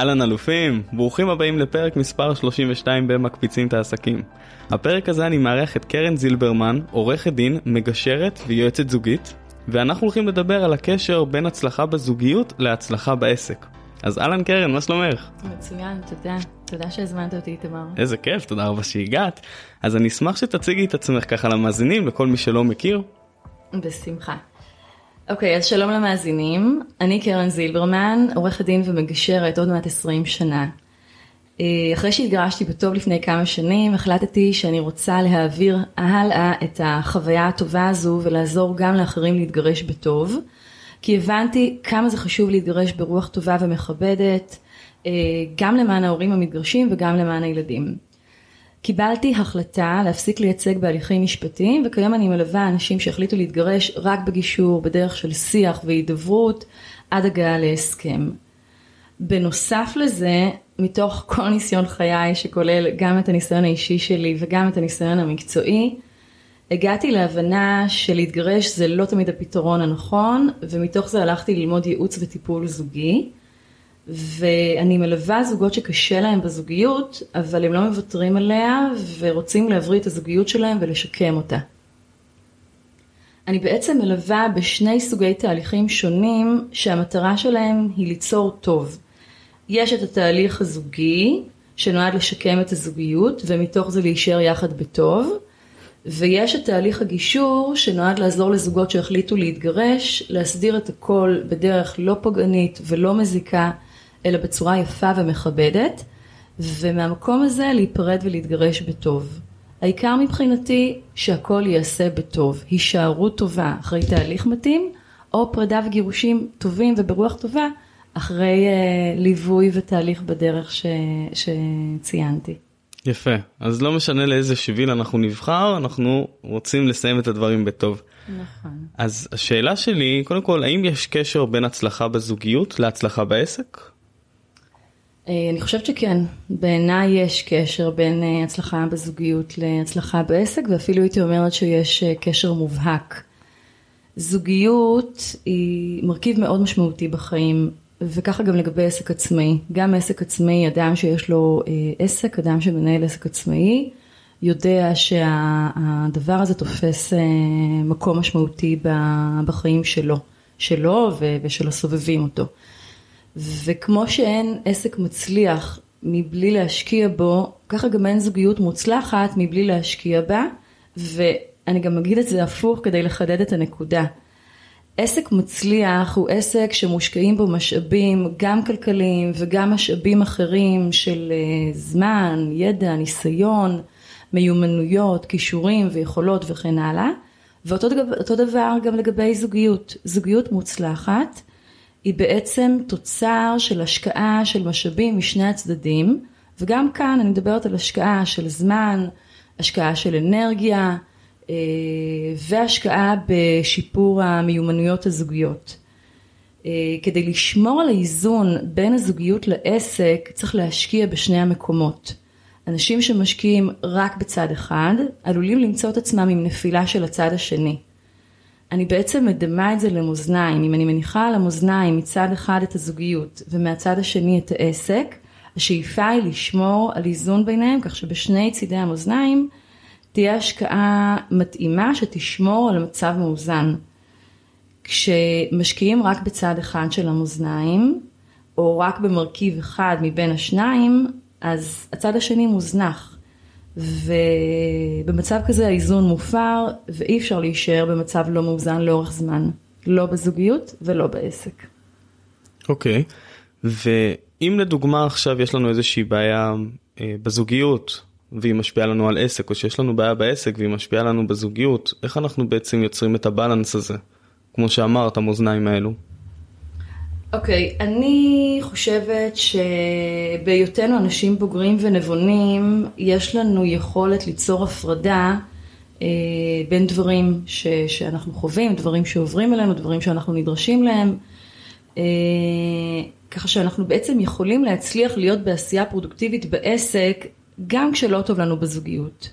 אהלן אלופים, ברוכים הבאים לפרק מספר 32 במקפיצים את העסקים. הפרק הזה אני מארח את קרן זילברמן, עורכת דין, מגשרת ויועצת זוגית, ואנחנו הולכים לדבר על הקשר בין הצלחה בזוגיות להצלחה בעסק. אז אהלן קרן, מה שלומך? מצוין, תודה. תודה שהזמנת אותי, תמר. איזה כיף, תודה רבה שהגעת. אז אני אשמח שתציגי את עצמך ככה למאזינים, לכל מי שלא מכיר. בשמחה. אוקיי, אז שלום למאזינים, אני קרן זילברמן, עורכת דין ומגשרת עוד מעט 20 שנה. אה, אחרי שהתגרשתי בטוב לפני כמה שנים, החלטתי שאני רוצה להעביר הלאה את החוויה הטובה הזו ולעזור גם לאחרים להתגרש בטוב, כי הבנתי כמה זה חשוב להתגרש ברוח טובה ומכבדת, אה, גם למען ההורים המתגרשים וגם למען הילדים. קיבלתי החלטה להפסיק לייצג בהליכים משפטיים וכיום אני מלווה אנשים שהחליטו להתגרש רק בגישור, בדרך של שיח והידברות עד הגעה להסכם. בנוסף לזה, מתוך כל ניסיון חיי שכולל גם את הניסיון האישי שלי וגם את הניסיון המקצועי, הגעתי להבנה שלהתגרש זה לא תמיד הפתרון הנכון ומתוך זה הלכתי ללמוד ייעוץ וטיפול זוגי. ואני מלווה זוגות שקשה להם בזוגיות, אבל הם לא מוותרים עליה ורוצים להבריא את הזוגיות שלהם ולשקם אותה. אני בעצם מלווה בשני סוגי תהליכים שונים שהמטרה שלהם היא ליצור טוב. יש את התהליך הזוגי שנועד לשקם את הזוגיות ומתוך זה להישאר יחד בטוב ויש את תהליך הגישור שנועד לעזור לזוגות שהחליטו להתגרש, להסדיר את הכל בדרך לא פוגענית ולא מזיקה אלא בצורה יפה ומכבדת, ומהמקום הזה להיפרד ולהתגרש בטוב. העיקר מבחינתי שהכל ייעשה בטוב, הישארות טובה אחרי תהליך מתאים, או פרידה וגירושים טובים וברוח טובה אחרי uh, ליווי ותהליך בדרך ש, שציינתי. יפה, אז לא משנה לאיזה שביל אנחנו נבחר, אנחנו רוצים לסיים את הדברים בטוב. נכון. אז השאלה שלי, קודם כל, האם יש קשר בין הצלחה בזוגיות להצלחה בעסק? אה, אני חושבת שכן, בעיניי יש קשר בין אה, הצלחה בזוגיות להצלחה בעסק ואפילו הייתי אומרת שיש אה, קשר מובהק. זוגיות היא מרכיב מאוד משמעותי בחיים וככה גם לגבי עסק עצמאי. גם עסק עצמאי, אדם שיש לו עסק, אדם שמנהל עסק עצמאי, יודע שהדבר הזה תופס מקום משמעותי בחיים שלו, שלו ושל הסובבים אותו. וכמו שאין עסק מצליח מבלי להשקיע בו, ככה גם אין זוגיות מוצלחת מבלי להשקיע בה, ואני גם אגיד את זה הפוך כדי לחדד את הנקודה. עסק מצליח הוא עסק שמושקעים בו משאבים גם כלכליים וגם משאבים אחרים של אה, זמן, ידע, ניסיון, מיומנויות, כישורים ויכולות וכן הלאה. ואותו דבר גם לגבי זוגיות. זוגיות מוצלחת היא בעצם תוצר של השקעה של משאבים משני הצדדים, וגם כאן אני מדברת על השקעה של זמן, השקעה של אנרגיה, אה, והשקעה בשיפור המיומנויות הזוגיות. אה, כדי לשמור על האיזון בין הזוגיות לעסק צריך להשקיע בשני המקומות. אנשים שמשקיעים רק בצד אחד עלולים למצוא את עצמם עם נפילה של הצד השני. אני בעצם מדמה את זה למאזניים, אם אני מניחה על המאזניים מצד אחד את הזוגיות ומהצד השני את העסק, השאיפה היא לשמור על איזון ביניהם כך שבשני צידי המאזניים תהיה השקעה מתאימה שתשמור על מצב מאוזן. כשמשקיעים רק בצד אחד של המאזניים, או רק במרכיב אחד מבין השניים, אז הצד השני מוזנח. ובמצב כזה האיזון מופר ואי אפשר להישאר במצב לא מאוזן לאורך זמן, לא בזוגיות ולא בעסק. אוקיי, okay. ואם לדוגמה עכשיו יש לנו איזושהי בעיה אה, בזוגיות והיא משפיעה לנו על עסק, או שיש לנו בעיה בעסק והיא משפיעה לנו בזוגיות, איך אנחנו בעצם יוצרים את הבלנס הזה? כמו שאמרת, המאזניים האלו. אוקיי, okay, אני חושבת שבהיותנו אנשים בוגרים ונבונים, יש לנו יכולת ליצור הפרדה אה, בין דברים ש, שאנחנו חווים, דברים שעוברים אלינו, דברים שאנחנו נדרשים להם, אה, ככה שאנחנו בעצם יכולים להצליח להיות בעשייה פרודוקטיבית בעסק, גם כשלא טוב לנו בזוגיות.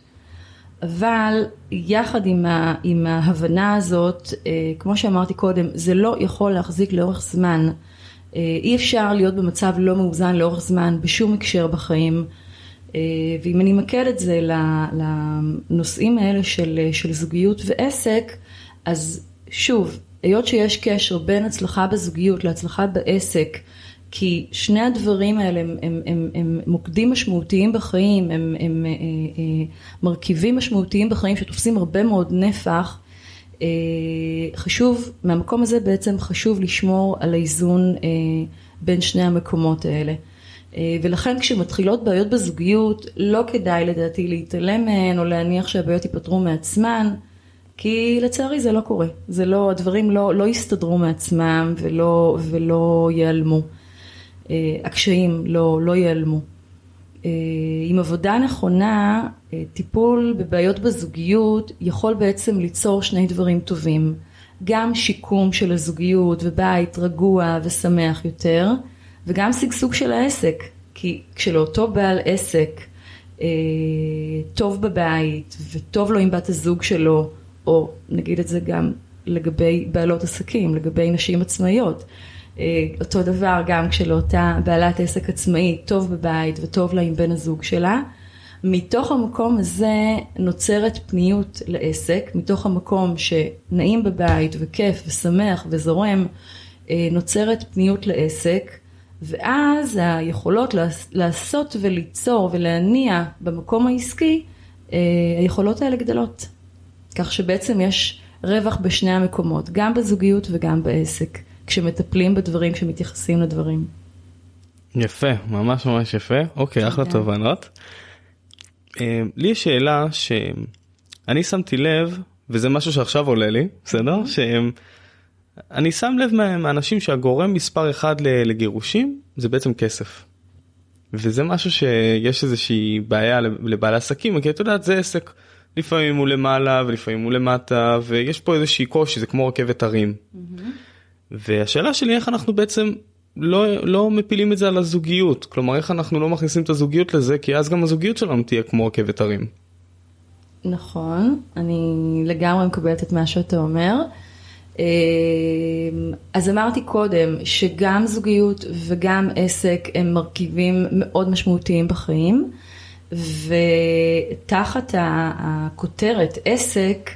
אבל יחד עם, ה, עם ההבנה הזאת, אה, כמו שאמרתי קודם, זה לא יכול להחזיק לאורך זמן. אי אפשר להיות במצב לא מאוזן לאורך זמן בשום הקשר בחיים. ואם אני אמקד את זה לנושאים האלה של, של זוגיות ועסק, אז שוב, היות שיש קשר בין הצלחה בזוגיות להצלחה בעסק, כי שני הדברים האלה הם, הם, הם, הם מוקדים משמעותיים בחיים, הם, הם, אה, אה, מרכיבים משמעותיים בחיים שתופסים הרבה מאוד נפח, אה, חשוב, מהמקום הזה בעצם חשוב לשמור על האיזון אה, בין שני המקומות האלה. אה, ולכן כשמתחילות בעיות בזוגיות, לא כדאי לדעתי להתעלם מהן או להניח שהבעיות ייפתרו מעצמן. כי לצערי זה לא קורה, זה לא, הדברים לא, לא יסתדרו מעצמם ולא, ולא ייעלמו, הקשיים לא, לא ייעלמו. אה, עם עבודה נכונה, אה, טיפול בבעיות בזוגיות יכול בעצם ליצור שני דברים טובים, גם שיקום של הזוגיות ובית רגוע ושמח יותר, וגם שגשוג של העסק, כי כשלאותו בעל עסק טוב בבית וטוב לו עם בת הזוג שלו או נגיד את זה גם לגבי בעלות עסקים, לגבי נשים עצמאיות. אה, אותו דבר גם כשלאותה בעלת עסק עצמאי טוב בבית וטוב לה עם בן הזוג שלה. מתוך המקום הזה נוצרת פניות לעסק, מתוך המקום שנעים בבית וכיף ושמח וזורם, אה, נוצרת פניות לעסק, ואז היכולות לעשות וליצור ולהניע במקום העסקי, אה, היכולות האלה גדלות. כך שבעצם יש רווח בשני המקומות, גם בזוגיות וגם בעסק, כשמטפלים בדברים, כשמתייחסים לדברים. יפה, ממש ממש יפה. אוקיי, אחלה תובנות. אה, לי יש שאלה שאני שמתי לב, וזה משהו שעכשיו עולה לי, בסדר? שאני שם לב מהאנשים שהגורם מספר אחד לגירושים זה בעצם כסף. וזה משהו שיש איזושהי בעיה לבעלי עסקים, כי את יודעת זה עסק. לפעמים הוא למעלה ולפעמים הוא למטה ויש פה איזושהי קושי זה כמו רכבת הרים. Mm-hmm. והשאלה שלי איך אנחנו בעצם לא לא מפילים את זה על הזוגיות כלומר איך אנחנו לא מכניסים את הזוגיות לזה כי אז גם הזוגיות שלנו תהיה כמו רכבת הרים. נכון אני לגמרי מקבלת את מה שאתה אומר. אמ, אז אמרתי קודם שגם זוגיות וגם עסק הם מרכיבים מאוד משמעותיים בחיים. ותחת הכותרת עסק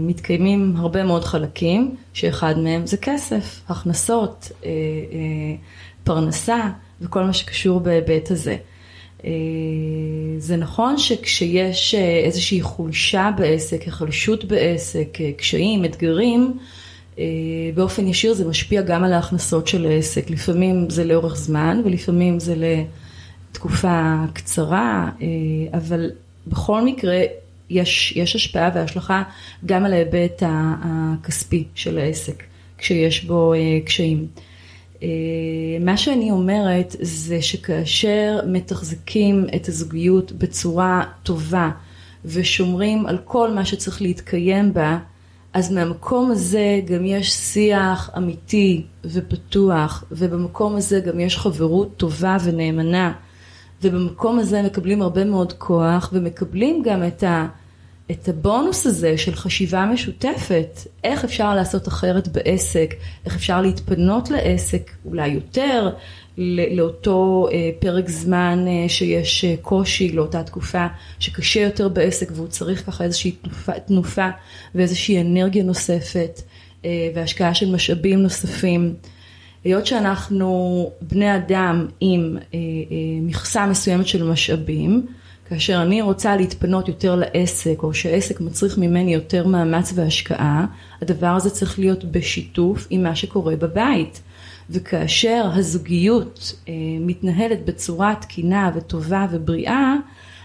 מתקיימים הרבה מאוד חלקים, שאחד מהם זה כסף, הכנסות, אה, אה, פרנסה וכל מה שקשור בהיבט הזה. זה נכון שכשיש איזושהי חולשה בעסק, החלשות בעסק, קשיים, אתגרים, באופן ישיר זה משפיע גם על ההכנסות של העסק. לפעמים זה לאורך זמן ולפעמים זה ל... תקופה קצרה, אה, אבל בכל מקרה יש, יש השפעה והשלכה גם על ההיבט הכספי של העסק, כשיש בו אה, קשיים. אה, מה שאני אומרת זה שכאשר מתחזקים את הזוגיות בצורה טובה ושומרים על כל מה שצריך להתקיים בה, אז מהמקום הזה גם יש שיח אמיתי ופתוח, ובמקום הזה גם יש חברות טובה ונאמנה. ובמקום הזה מקבלים הרבה מאוד כוח ומקבלים גם את, ה, את הבונוס הזה של חשיבה משותפת, איך אפשר לעשות אחרת בעסק, איך אפשר להתפנות לעסק אולי יותר, לאותו אה, פרק זמן אה, שיש אה, קושי, לאותה תקופה שקשה יותר בעסק והוא צריך ככה איזושהי תנופה, תנופה ואיזושהי אנרגיה נוספת והשקעה של משאבים נוספים. היות שאנחנו בני אדם עם מכסה מסוימת של משאבים, כאשר אני רוצה להתפנות יותר לעסק, או שהעסק מצריך ממני יותר מאמץ והשקעה, הדבר הזה צריך להיות בשיתוף עם מה שקורה בבית. וכאשר הזוגיות אה, מתנהלת בצורה תקינה וטובה ובריאה,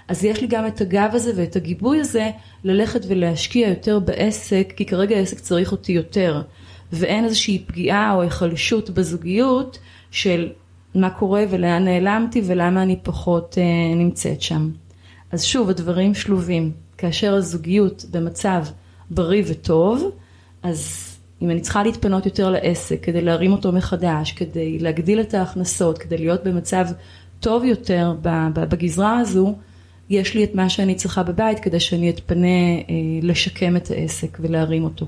אז יש לי גם את הגב הזה ואת הגיבוי הזה ללכת ולהשקיע יותר בעסק, כי כרגע העסק צריך אותי יותר. ואין איזושהי פגיעה או היחלשות בזוגיות של מה קורה ולאן נעלמתי ולמה אני פחות אה, נמצאת שם. אז שוב, הדברים שלובים. כאשר הזוגיות במצב בריא וטוב, אז אם אני צריכה להתפנות יותר לעסק כדי להרים אותו מחדש, כדי להגדיל את ההכנסות, כדי להיות במצב טוב יותר בגזרה הזו, יש לי את מה שאני צריכה בבית כדי שאני אתפנה אה, לשקם את העסק ולהרים אותו.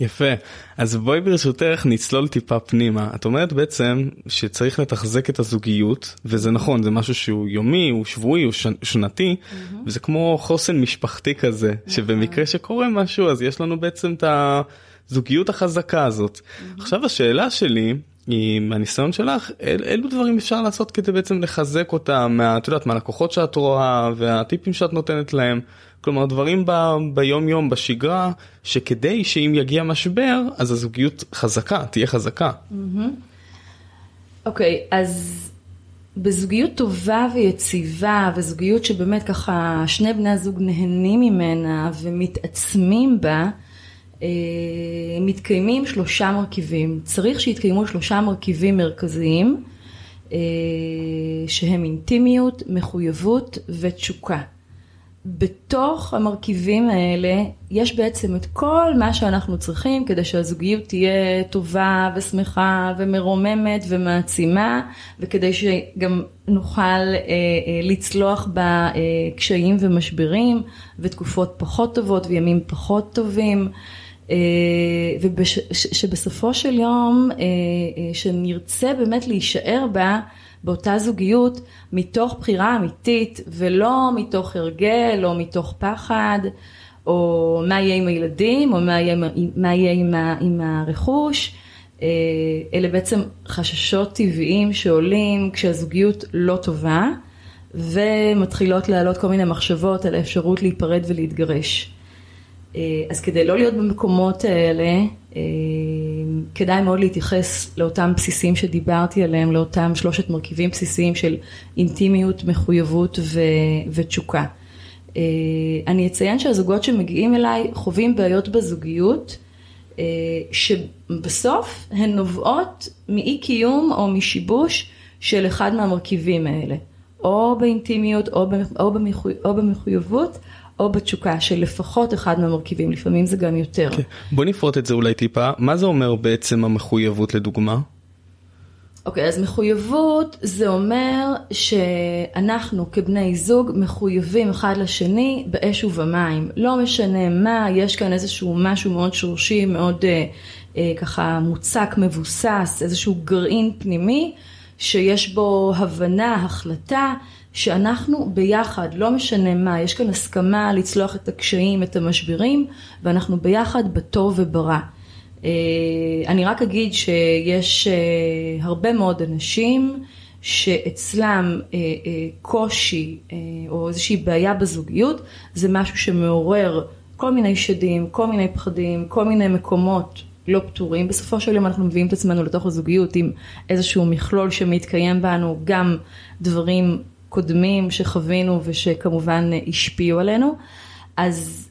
יפה. אז בואי ברשותך נצלול טיפה פנימה. את אומרת בעצם שצריך לתחזק את הזוגיות, וזה נכון, זה משהו שהוא יומי, הוא שבועי, הוא שנתי, mm-hmm. וזה כמו חוסן משפחתי כזה, mm-hmm. שבמקרה שקורה משהו אז יש לנו בעצם את הזוגיות החזקה הזאת. Mm-hmm. עכשיו השאלה שלי, היא מהניסיון שלך, אל, אילו דברים אפשר לעשות כדי בעצם לחזק אותה, מה, את יודעת, מהלקוחות שאת רואה והטיפים שאת נותנת להם. כלומר דברים ב, ביום יום בשגרה שכדי שאם יגיע משבר אז הזוגיות חזקה תהיה חזקה. אוקיי okay, אז בזוגיות טובה ויציבה וזוגיות שבאמת ככה שני בני הזוג נהנים ממנה ומתעצמים בה אה, מתקיימים שלושה מרכיבים. צריך שיתקיימו שלושה מרכיבים מרכזיים אה, שהם אינטימיות מחויבות ותשוקה בתוך המרכיבים האלה יש בעצם את כל מה שאנחנו צריכים כדי שהזוגיות תהיה טובה ושמחה ומרוממת ומעצימה וכדי שגם נוכל אה, אה, לצלוח בה אה, ומשברים ותקופות פחות טובות וימים פחות טובים. אה, ושבסופו של יום אה, אה, שנרצה באמת להישאר בה באותה זוגיות מתוך בחירה אמיתית ולא מתוך הרגל או מתוך פחד או מה יהיה עם הילדים או מה יהיה, מה יהיה עם, ה, עם הרכוש אה, אלה בעצם חששות טבעיים שעולים כשהזוגיות לא טובה ומתחילות לעלות כל מיני מחשבות על האפשרות להיפרד ולהתגרש. אה, אז כדי לא להיות במקומות האלה, אה, כדאי מאוד להתייחס לאותם בסיסים שדיברתי עליהם, לאותם שלושת מרכיבים בסיסיים של אינטימיות, מחויבות ו- ותשוקה. אה, אני אציין שהזוגות שמגיעים אליי חווים בעיות בזוגיות, שבסוף הן נובעות מאי קיום או משיבוש של אחד מהמרכיבים האלה, או באינטימיות או, במחויבות. או בתשוקה של לפחות אחד מהמרכיבים, לפעמים זה גם יותר. Okay. כן. בוא נפרוט את זה אולי טיפה, מה זה אומר בעצם המחויבות לדוגמה? אוקיי, okay, אז מחויבות זה אומר שאנחנו כבני זוג מחויבים אחד לשני באש ובמים. לא משנה מה, יש כאן איזשהו משהו מאוד שורשי, מאוד אה, אה, ככה מוצק, מבוסס, איזשהו גרעין פנימי, שיש בו הבנה, החלטה. שאנחנו ביחד, לא משנה מה, יש כאן הסכמה לצלוח את הקשיים, את המשברים, ואנחנו ביחד בטוב וברע. אה, אני רק אגיד שיש אה, הרבה מאוד אנשים שאצלם אה, קושי או איזושהי בעיה בזוגיות, זה משהו שמעורר כל מיני שדים, כל מיני פחדים, כל מיני מקומות לא פתורים. בסופו של יום אנחנו מביאים את עצמנו לתוך הזוגיות עם איזשהו מכלול שמתקיים בנו, גם דברים קודמים שחווינו ושכמובן השפיעו עלינו, אז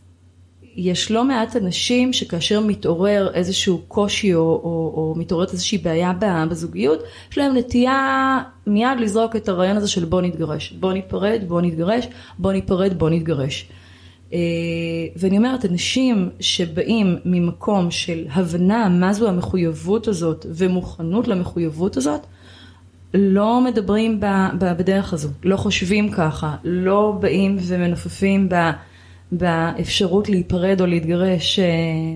יש לא מעט אנשים שכאשר מתעורר איזשהו קושי או, או, או מתעוררת איזושהי בעיה בזוגיות, יש להם נטייה מיד לזרוק את הרעיון הזה של בוא נתגרש, בוא ניפרד, בוא נתגרש, בוא ניפרד, בוא נתגרש. אה, ואני אומרת, אנשים שבאים ממקום של הבנה מה זו המחויבות הזאת ומוכנות למחויבות הזאת, לא מדברים בדרך הזו, לא חושבים ככה, לא באים ומנופפים ב, באפשרות להיפרד או להתגרש אה,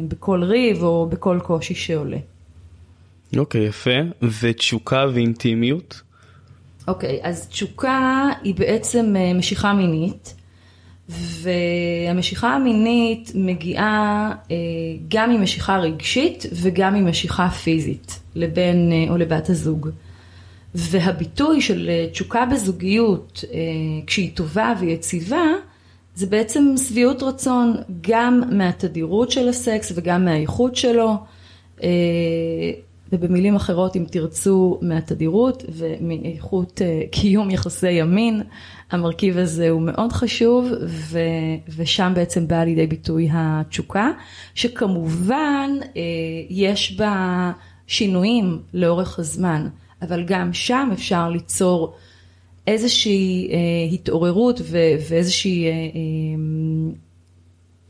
בכל ריב או בכל קושי שעולה. אוקיי, okay, יפה. ותשוקה ואינטימיות? אוקיי, okay, אז תשוקה היא בעצם אה, משיכה מינית, והמשיכה המינית מגיעה אה, גם ממשיכה רגשית וגם ממשיכה פיזית לבן או לבת הזוג. והביטוי של אה, תשוקה בזוגיות, אה, כשהיא טובה ויציבה, זה בעצם שביעות רצון גם מהתדירות של הסקס וגם מהאיכות שלו, אה, ובמילים אחרות אם תרצו מהתדירות ומאיכות קיום יחסי ימין, המרכיב הזה הוא מאוד חשוב ו, ושם בעצם באה לידי ביטוי התשוקה, שכמובן יש בה שינויים לאורך הזמן. אבל גם שם אפשר ליצור איזושהי אה, התעוררות ו- ואיזושהי אה, אה,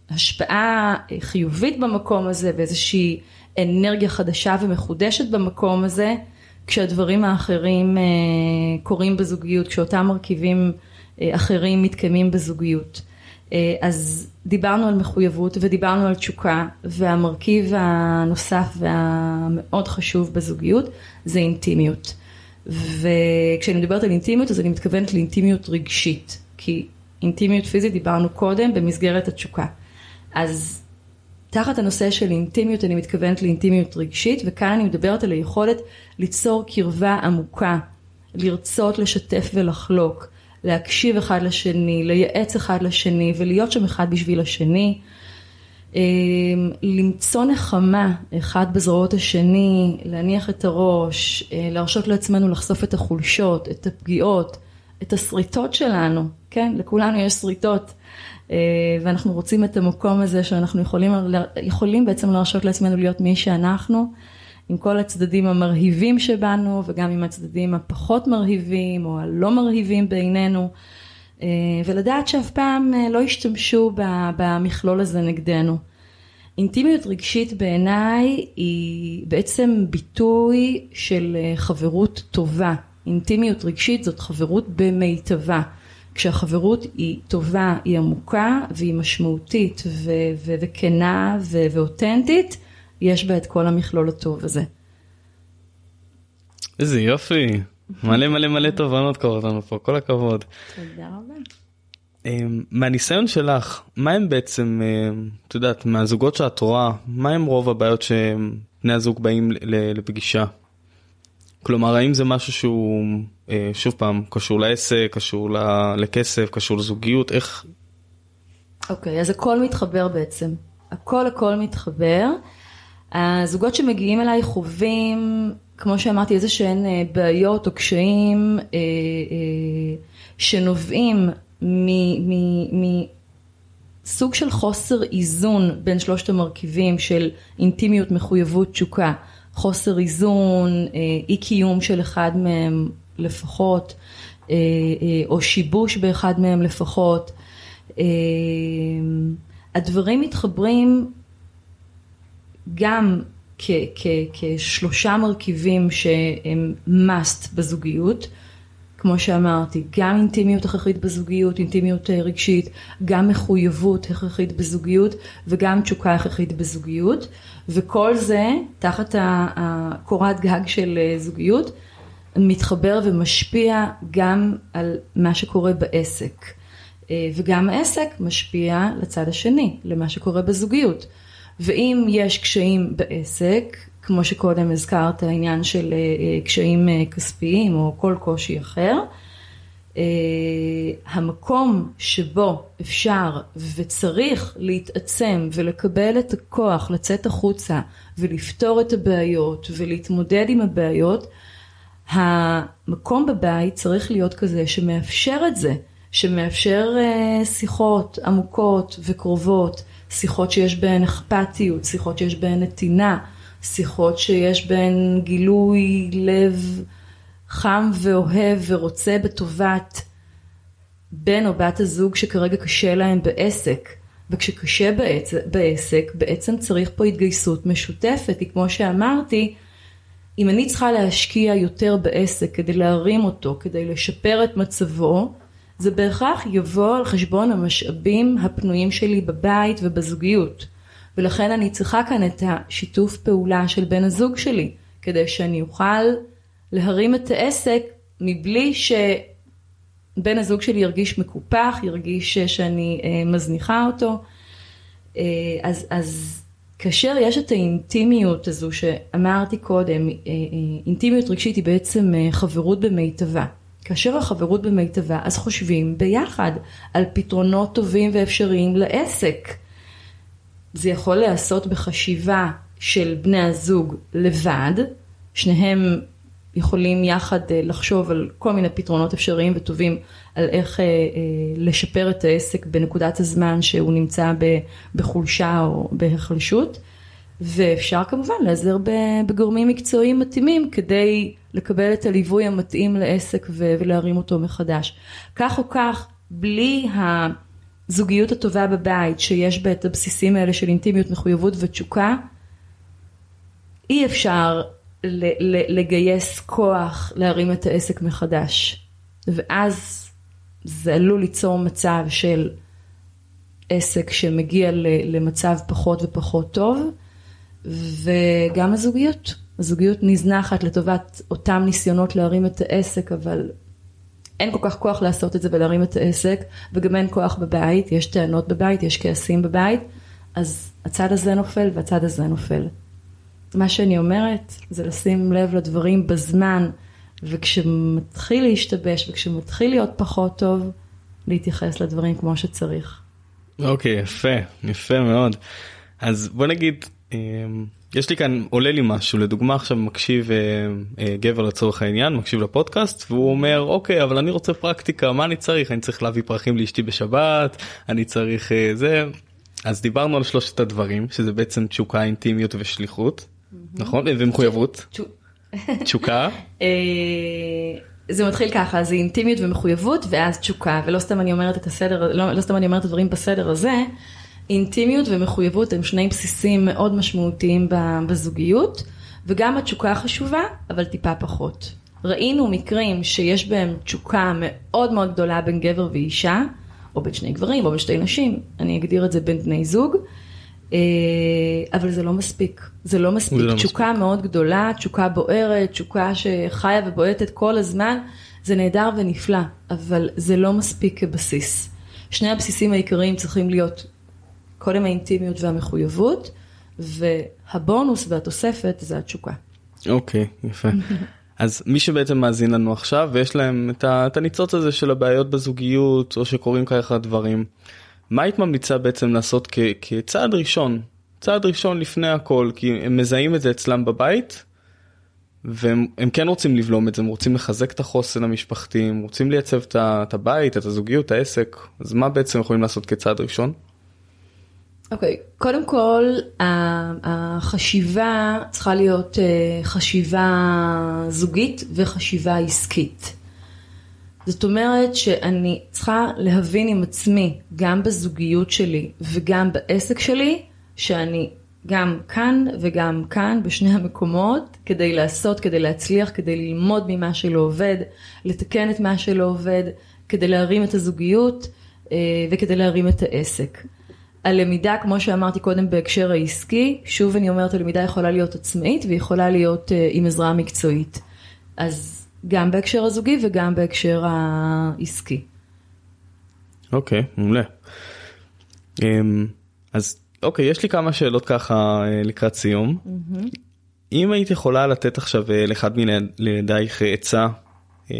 השפעה חיובית במקום הזה ואיזושהי אנרגיה חדשה ומחודשת במקום הזה, כשהדברים האחרים אה, קורים בזוגיות, כשאותם מרכיבים אה, אחרים מתקיימים בזוגיות. אה, אז דיברנו על מחויבות ודיברנו על תשוקה, והמרכיב הנוסף והמאוד חשוב בזוגיות זה אינטימיות. וכשאני מדברת על אינטימיות אז אני מתכוונת לאינטימיות רגשית, כי אינטימיות פיזית דיברנו קודם במסגרת התשוקה. אז תחת הנושא של אינטימיות אני מתכוונת לאינטימיות רגשית, וכאן אני מדברת על היכולת ליצור קרבה עמוקה, לרצות לשתף ולחלוק, להקשיב אחד לשני, לייעץ אחד לשני ולהיות שם אחד בשביל השני. אמ, למצוא נחמה אחד בזרועות השני, להניח את הראש, אה, להרשות לעצמנו לחשוף את החולשות, את הפגיעות, את השריטות שלנו, כן? לכולנו יש שריטות. אה, ואנחנו רוצים את המקום הזה שאנחנו יכולים, יכולים בעצם להרשות לעצמנו להיות מי שאנחנו, עם כל הצדדים המרהיבים שבנו וגם עם הצדדים הפחות מרהיבים או הלא מרהיבים בעינינו, אה, ולדעת שאף פעם אה, לא ישתמשו במכלול הזה נגדנו. אינטימיות רגשית בעיניי היא בעצם ביטוי של חברות טובה. אינטימיות רגשית זאת חברות במיטבה. כשהחברות היא טובה, היא עמוקה והיא משמעותית ו- ו- וכנה ו- ואותנטית, יש בה את כל המכלול הטוב הזה. איזה יופי, מלא מלא מלא תובנות קורות לנו פה, כל הכבוד. תודה רבה. אמ, מהניסיון שלך, מה הם בעצם, אמ, את יודעת, מהזוגות שאת רואה, מה הם רוב הבעיות שבני הזוג באים לפגישה? כלומר, האם זה משהו שהוא, אה, שוב פעם, קשור לעסק, קשור לכסף, קשור לזוגיות, איך... אוקיי, okay, אז הכל מתחבר בעצם. הכל הכל מתחבר. הזוגות שמגיעים אליי חווים, כמו שאמרתי, איזה שהן אה, בעיות או קשיים אה, אה, שנובעים מסוג של חוסר איזון בין שלושת המרכיבים של אינטימיות, מחויבות, תשוקה. חוסר איזון, אה, אי קיום של אחד מהם לפחות, אה, אה, או שיבוש באחד מהם לפחות. הדברים מתחברים גם כ- כ- כשלושה מרכיבים שהם must בזוגיות, כמו שאמרתי, גם אינטימיות הכרחית בזוגיות, אינטימיות רגשית, גם מחויבות הכרחית בזוגיות וגם תשוקה הכרחית בזוגיות. וכל זה תחת הקורת גג של אה, זוגיות מתחבר ומשפיע גם על מה שקורה בעסק. אה, וגם העסק משפיע לצד השני, למה שקורה בזוגיות. ואם יש קשיים בעסק, כמו שקודם הזכרת, העניין של אה, קשיים כספיים או כל קושי אחר, המקום שבו אפשר וצריך להתעצם ולקבל את הכוח לצאת החוצה ולפתור את הבעיות ולהתמודד עם הבעיות, המקום בבית צריך להיות כזה שמאפשר את זה, שמאפשר שיחות עמוקות וקרובות, שיחות שיש בהן אכפתיות, שיחות שיש בהן נתינה, שיחות שיש בהן גילוי לב חם ואוהב ורוצה בטובת בן או בת הזוג שכרגע קשה להם בעסק. וכשקשה בעצ... בעסק, בעצם צריך פה התגייסות משותפת, כי כמו שאמרתי, אם אני צריכה להשקיע יותר בעסק כדי להרים אותו, כדי לשפר את מצבו, זה בהכרח יבוא על חשבון המשאבים הפנויים שלי בבית ובזוגיות. ולכן אני צריכה כאן את השיתוף פעולה של בן הזוג שלי, כדי שאני אוכל להרים את העסק מבלי שבן הזוג שלי ירגיש מקופח, ירגיש שאני אה, מזניחה אותו. אה, אז, אז כאשר יש את האינטימיות הזו שאמרתי קודם, אה, אינטימיות רגשית היא בעצם חברות במיטבה. כאשר החברות במיטבה אז חושבים ביחד על פתרונות טובים ואפשריים לעסק. זה יכול להיעשות בחשיבה של בני הזוג לבד, שניהם יכולים יחד אה, לחשוב על כל מיני פתרונות אפשריים וטובים על איך אה, אה, לשפר את העסק בנקודת הזמן שהוא נמצא בחולשה או בהחלשות. ואפשר כמובן להיעזר בגורמים מקצועיים מתאימים כדי לקבל את הליווי המתאים לעסק ולהרים אותו מחדש. כך או כך, בלי הזוגיות הטובה בבית שיש בה את הבסיסים האלה של אינטימיות, מחויבות ותשוקה, אי אפשר לגייס כוח להרים את העסק מחדש. ואז זה עלול ליצור מצב של עסק שמגיע למצב פחות ופחות טוב, וגם הזוגיות. הזוגיות נזנחת לטובת אותם ניסיונות להרים את העסק, אבל אין כל כך כוח לעשות את זה ולהרים את העסק, וגם אין כוח בבית, יש טענות בבית, יש כעסים בבית, אז הצד הזה נופל והצד הזה נופל. מה שאני אומרת זה לשים לב לדברים בזמן, וכשמתחיל להשתבש וכשמתחיל להיות פחות טוב, להתייחס לדברים כמו שצריך. אוקיי, okay, יפה, יפה מאוד. אז בוא נגיד, אמ, יש לי כאן עולה לי משהו. לדוגמה עכשיו מקשיב אה, אה, גבר לצורך העניין מקשיב לפודקאסט והוא אומר אוקיי אבל אני רוצה פרקטיקה מה אני צריך? אני צריך להביא פרחים לאשתי בשבת אני צריך אה, זה. אז דיברנו על שלושת הדברים שזה בעצם תשוקה אינטימיות ושליחות נכון? ומחויבות. תשוקה. זה מתחיל ככה זה אינטימיות ומחויבות ואז תשוקה. ולא סתם אני אומרת את הסדר לא, לא סתם אני אומרת את הדברים בסדר הזה. אינטימיות ומחויבות הם שני בסיסים מאוד משמעותיים בזוגיות, וגם התשוקה חשובה, אבל טיפה פחות. ראינו מקרים שיש בהם תשוקה מאוד מאוד גדולה בין גבר ואישה, או בין שני גברים או בין שתי נשים, אני אגדיר את זה בין בני זוג, אה, אבל זה לא מספיק, זה לא מספיק, זה לא תשוקה מספיק. מאוד גדולה, תשוקה בוערת, תשוקה שחיה ובועטת כל הזמן, זה נהדר ונפלא, אבל זה לא מספיק כבסיס. שני הבסיסים העיקריים צריכים להיות קודם האינטימיות והמחויבות, והבונוס והתוספת זה התשוקה. אוקיי, okay, יפה. אז מי שבעצם מאזין לנו עכשיו ויש להם את הניצוץ הזה של הבעיות בזוגיות או שקורים ככה דברים, מה היית ממליצה בעצם לעשות כ- כצעד ראשון? צעד ראשון לפני הכל, כי הם מזהים את זה אצלם בבית, והם כן רוצים לבלום את זה, הם רוצים לחזק את החוסן המשפחתי, הם רוצים לייצב את הבית, את הזוגיות, את העסק, אז מה בעצם יכולים לעשות כצעד ראשון? אוקיי, okay. קודם כל החשיבה צריכה להיות אה, חשיבה זוגית וחשיבה עסקית. זאת אומרת שאני צריכה להבין עם עצמי, גם בזוגיות שלי וגם בעסק שלי, שאני גם כאן וגם כאן בשני המקומות כדי לעשות, כדי להצליח, כדי ללמוד ממה שלא עובד, לתקן את מה שלא עובד, כדי להרים את הזוגיות אה, וכדי להרים את העסק. הלמידה, כמו שאמרתי קודם בהקשר העסקי, שוב אני אומרת, הלמידה יכולה להיות עצמאית ויכולה להיות uh, עם עזרה מקצועית. אז גם בהקשר הזוגי וגם בהקשר העסקי. אוקיי, okay, מעולה. Um, אז אוקיי, okay, יש לי כמה שאלות ככה uh, לקראת סיום. Mm-hmm. אם היית יכולה לתת עכשיו uh, לאחד מלידייך עצה, um,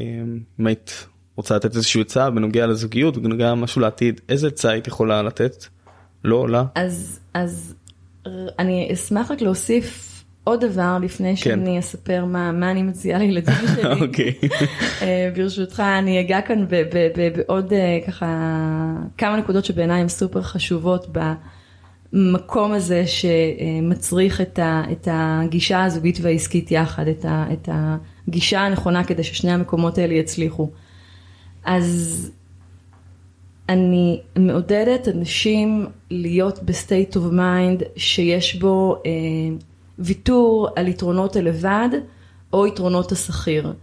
אם היית רוצה לתת איזושהי עצה בנוגע לזוגיות, בנוגע למשהו לעתיד, איזה עצה היית יכולה לתת? לא עולה. אז, אז אני אשמח רק להוסיף עוד דבר לפני כן. שאני אספר מה, מה אני מציעה לילדים שלי. אוקיי. אה, ברשותך אני אגע כאן בעוד אה, ככה כמה נקודות שבעיניי הן סופר חשובות במקום הזה שמצריך את, ה, את הגישה הזוגית והעסקית יחד, את, ה, את הגישה הנכונה כדי ששני המקומות האלה יצליחו. אז אני מעודדת אנשים להיות ב state of mind שיש בו אה, ויתור על יתרונות הלבד או יתרונות השכיר.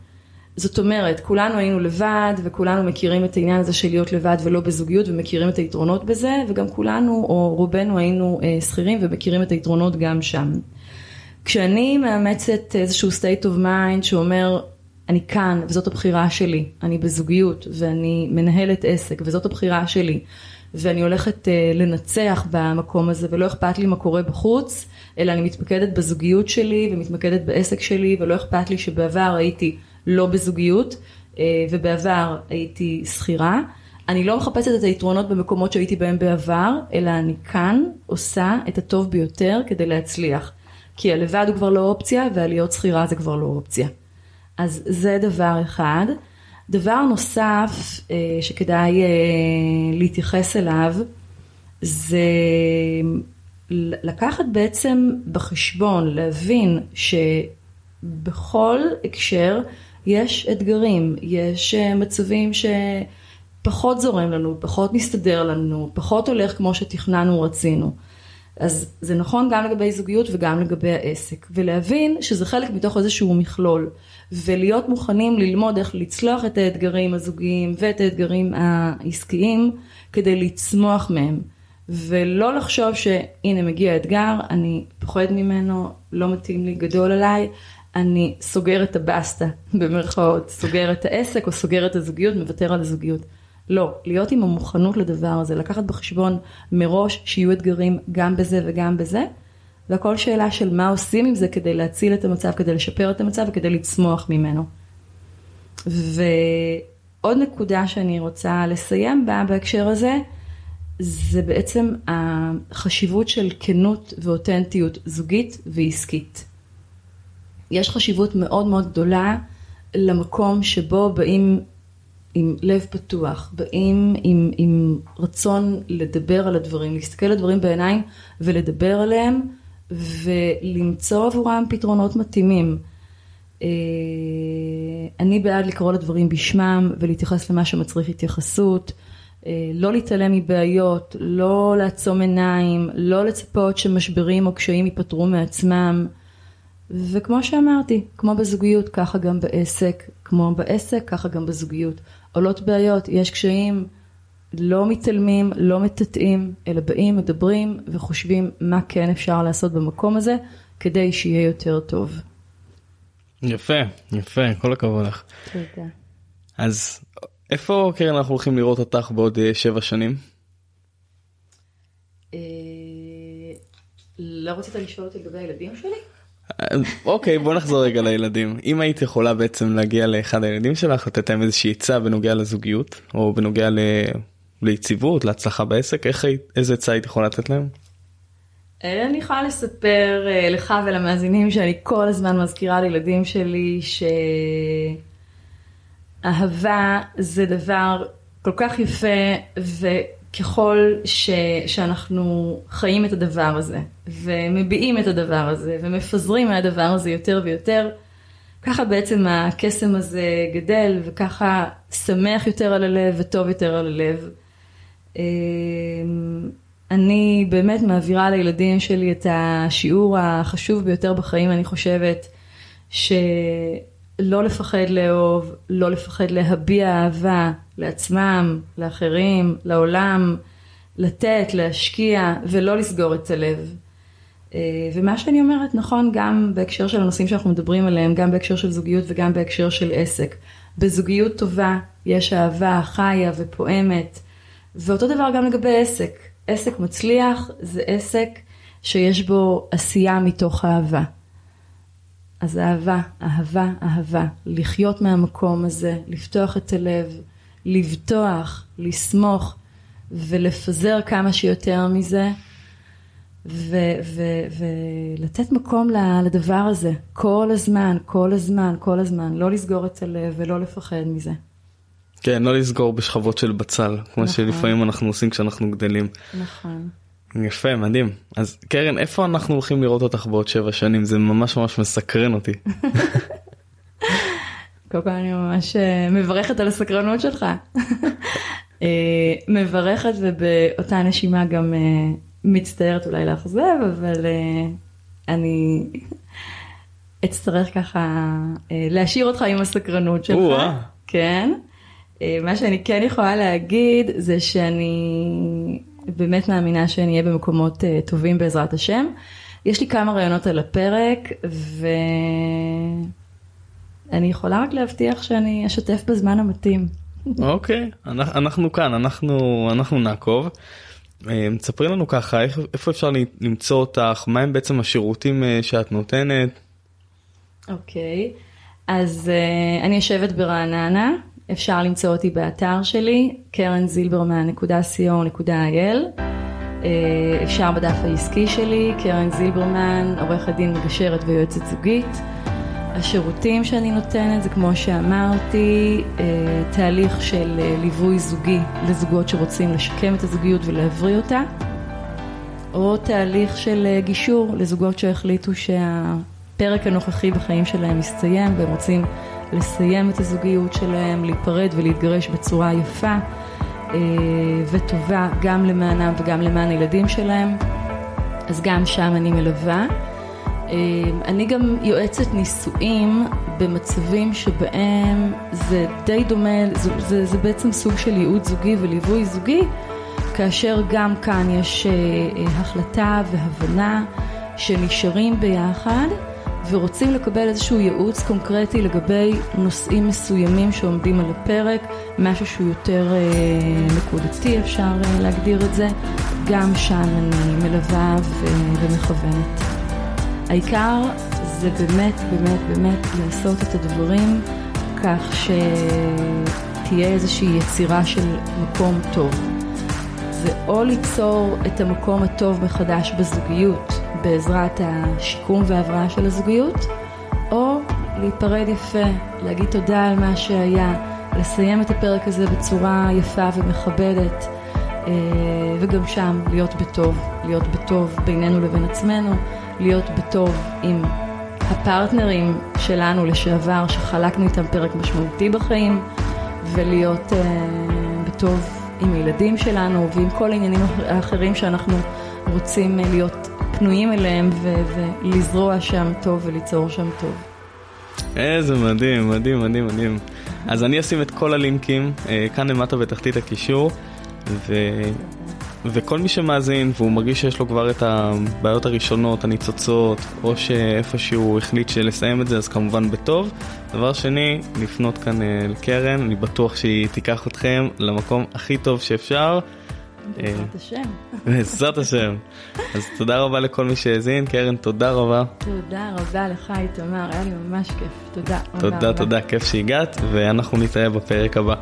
זאת אומרת, כולנו היינו לבד וכולנו מכירים את העניין הזה של להיות לבד ולא בזוגיות ומכירים את היתרונות בזה וגם כולנו או רובנו היינו אה, שכירים ומכירים את היתרונות גם שם. כשאני מאמצת איזשהו state of mind שאומר אני כאן וזאת הבחירה שלי, אני בזוגיות ואני מנהלת עסק וזאת הבחירה שלי ואני הולכת uh, לנצח במקום הזה ולא אכפת לי מה קורה בחוץ, אלא אני מתמקדת בזוגיות שלי ומתמקדת בעסק שלי ולא אכפת לי שבעבר הייתי לא בזוגיות uh, ובעבר הייתי שכירה. אני לא מחפשת את היתרונות במקומות שהייתי בהם בעבר, אלא אני כאן עושה את הטוב ביותר כדי להצליח. כי הלבד הוא כבר לא אופציה והלהיות שכירה זה כבר לא אופציה. אז זה דבר אחד. דבר נוסף אה, שכדאי אה, להתייחס אליו זה לקחת בעצם בחשבון, להבין שבכל הקשר יש אתגרים, יש אה, מצבים שפחות זורם לנו, פחות מסתדר לנו, פחות הולך כמו שתכננו רצינו. אז זה נכון גם לגבי זוגיות וגם לגבי העסק, ולהבין שזה חלק מתוך איזשהו מכלול, ולהיות מוכנים ללמוד איך לצלוח את האתגרים הזוגיים ואת האתגרים העסקיים כדי לצמוח מהם. ולא לחשוב שהנה מגיע אתגר, אני פוחד ממנו, לא מתאים לי, גדול עליי, אני סוגר את הבסטה, במרכאות, סוגר את העסק או סוגר את הזוגיות, מוותר על הזוגיות. לא, להיות עם המוכנות לדבר הזה, לקחת בחשבון מראש שיהיו אתגרים גם בזה וגם בזה, והכל שאלה של מה עושים עם זה כדי להציל את המצב, כדי לשפר את המצב וכדי לצמוח ממנו. ועוד נקודה שאני רוצה לסיים בה בהקשר הזה, זה בעצם החשיבות של כנות ואותנטיות זוגית ועסקית. יש חשיבות מאוד מאוד גדולה למקום שבו באים עם לב פתוח, באים עם, עם רצון לדבר על הדברים, להסתכל על הדברים בעיניים ולדבר עליהם ולמצוא עבורם פתרונות מתאימים. אה, אני בעד לקרוא לדברים בשמם ולהתייחס למה שמצריך התייחסות, אה, לא להתעלם מבעיות, לא לעצום עיניים, לא לצפות שמשברים או קשיים ייפתרו מעצמם. וכמו שאמרתי, כמו בזוגיות, ככה גם בעסק, כמו בעסק, ככה גם בזוגיות. עולות בעיות, יש קשיים, לא מתעלמים, לא מטאטאים, אלא באים, מדברים וחושבים מה כן אפשר לעשות במקום הזה, כדי שיהיה יותר טוב. יפה, יפה, כל הכבוד לך. תודה. אז איפה קרן אנחנו הולכים לראות אותך בעוד אה, שבע שנים? אה, לא רצית לשאול אותי לגבי הילדים שלי? אוקיי בוא נחזור רגע לילדים אם היית יכולה בעצם להגיע לאחד הילדים שלך לתת להם איזושהי עצה בנוגע לזוגיות או בנוגע ל... ליציבות להצלחה בעסק איך היית איזה עצה היית יכולה לתת להם? אה, אני יכולה לספר אה, לך ולמאזינים שאני כל הזמן מזכירה לילדים שלי שאהבה זה דבר כל כך יפה ו... ככל ש, שאנחנו חיים את הדבר הזה, ומביעים את הדבר הזה, ומפזרים מהדבר הזה יותר ויותר, ככה בעצם הקסם הזה גדל, וככה שמח יותר על הלב וטוב יותר על הלב. אמ, אני באמת מעבירה לילדים שלי את השיעור החשוב ביותר בחיים, אני חושבת, שלא לפחד לאהוב, לא לפחד להביע אהבה, לעצמם, לאחרים, לעולם, לתת, להשקיע ולא לסגור את הלב. אה, ומה שאני אומרת נכון גם בהקשר של הנושאים שאנחנו מדברים עליהם, גם בהקשר של זוגיות וגם בהקשר של עסק. בזוגיות טובה יש אהבה חיה ופועמת, ואותו דבר גם לגבי עסק. עסק מצליח זה עסק שיש בו עשייה מתוך אהבה. אז אהבה, אהבה, אהבה, לחיות מהמקום הזה, לפתוח את הלב, לבטוח, לסמוך ולפזר כמה שיותר מזה ולתת מקום לדבר הזה כל הזמן, כל הזמן, כל הזמן, לא לסגור את הלב ולא לפחד מזה. כן, לא לסגור בשכבות של בצל, כמו נכון. שלפעמים אנחנו עושים כשאנחנו גדלים. נכון. יפה, מדהים. אז קרן, איפה אנחנו הולכים לראות אותך בעוד שבע שנים? זה ממש ממש מסקרן אותי. קודם כל אני ממש אה, מברכת על הסקרנות שלך. אה, מברכת ובאותה נשימה גם אה, מצטערת אולי לאכזב, אבל אני אצטרך ככה להשאיר אותך עם הסקרנות שלך. כן. מה שאני כן יכולה להגיד זה שאני באמת מאמינה שאני אהיה במקומות טובים בעזרת השם. יש לי כמה רעיונות על הפרק ו... אני יכולה רק להבטיח שאני אשתף בזמן המתאים. אוקיי, אנחנו כאן, אנחנו, אנחנו נעקוב. תספרי אה, לנו ככה, איפה אפשר למצוא אותך, מהם בעצם השירותים אה, שאת נותנת? אוקיי, אז uh, אני יושבת ברעננה, אפשר למצוא אותי באתר שלי, קרנזילברמן.co.il, אפשר בדף העסקי שלי, קרן זילברמן, עורכת דין מגשרת ויועצת זוגית. השירותים שאני נותנת זה כמו שאמרתי, אה, תהליך של אה, ליווי זוגי לזוגות שרוצים לשקם את הזוגיות ולהבריא אותה, או תהליך של אה, גישור לזוגות שהחליטו שהפרק הנוכחי בחיים שלהם מסתיים והם רוצים לסיים את הזוגיות שלהם, להיפרד ולהתגרש בצורה יפה וטובה גם למענם וגם למען הילדים שלהם, אז גם שם אני מלווה. אמ, אני גם יועצת נישואים במצבים שבהם זה די דומה, זה, זה, זה בעצם סוג של ייעוץ זוגי וליווי זוגי, כאשר גם כאן יש החלטה והבנה שנשארים ביחד ורוצים לקבל איזשהו ייעוץ קונקרטי לגבי נושאים מסוימים שעומדים על הפרק, משהו שהוא יותר אה, נקודתי אפשר אה, להגדיר את זה, גם שם אני מלווה ומכוונת. העיקר זה באמת באמת באמת לעשות את הדברים כך שתהיה איזושהי יצירה של מקום טוב. זה או ליצור את המקום הטוב מחדש בזוגיות בעזרת השיקום וההבראה של הזוגיות, או להיפרד יפה, להגיד תודה על מה שהיה, לסיים את הפרק הזה בצורה יפה ומכבדת, אה, וגם שם להיות בטוב, להיות בטוב בינינו לבין עצמנו, להיות בטוב עם הפרטנרים שלנו לשעבר, שחלקנו איתם פרק משמעותי בחיים, ולהיות אה, בטוב עם הילדים שלנו ועם כל העניינים האחרים שאנחנו רוצים אה, להיות פנויים אליהם ולזרוע שם טוב וליצור שם טוב. איזה מדהים, מדהים, מדהים, מדהים. אז אני אשים את כל הלינקים אה, כאן למטה בתחתית הקישור, ו... וכל מי שמאזין והוא מרגיש שיש לו כבר את הבעיות הראשונות, הניצוצות, או שאיפשהו החליט שלסיים את זה, אז כמובן בטוב. דבר שני, לפנות כאן אה, לקרן, אני בטוח שהיא תיקח אתכם למקום הכי טוב שאפשר. בעזרת השם. בעזרת השם. אז תודה רבה לכל מי שהאזין, קרן, תודה רבה. תודה רבה לך, איתמר, היה לי ממש כיף. תודה רבה. תודה, תודה, כיף שהגעת, ואנחנו נתראה בפרק הבא.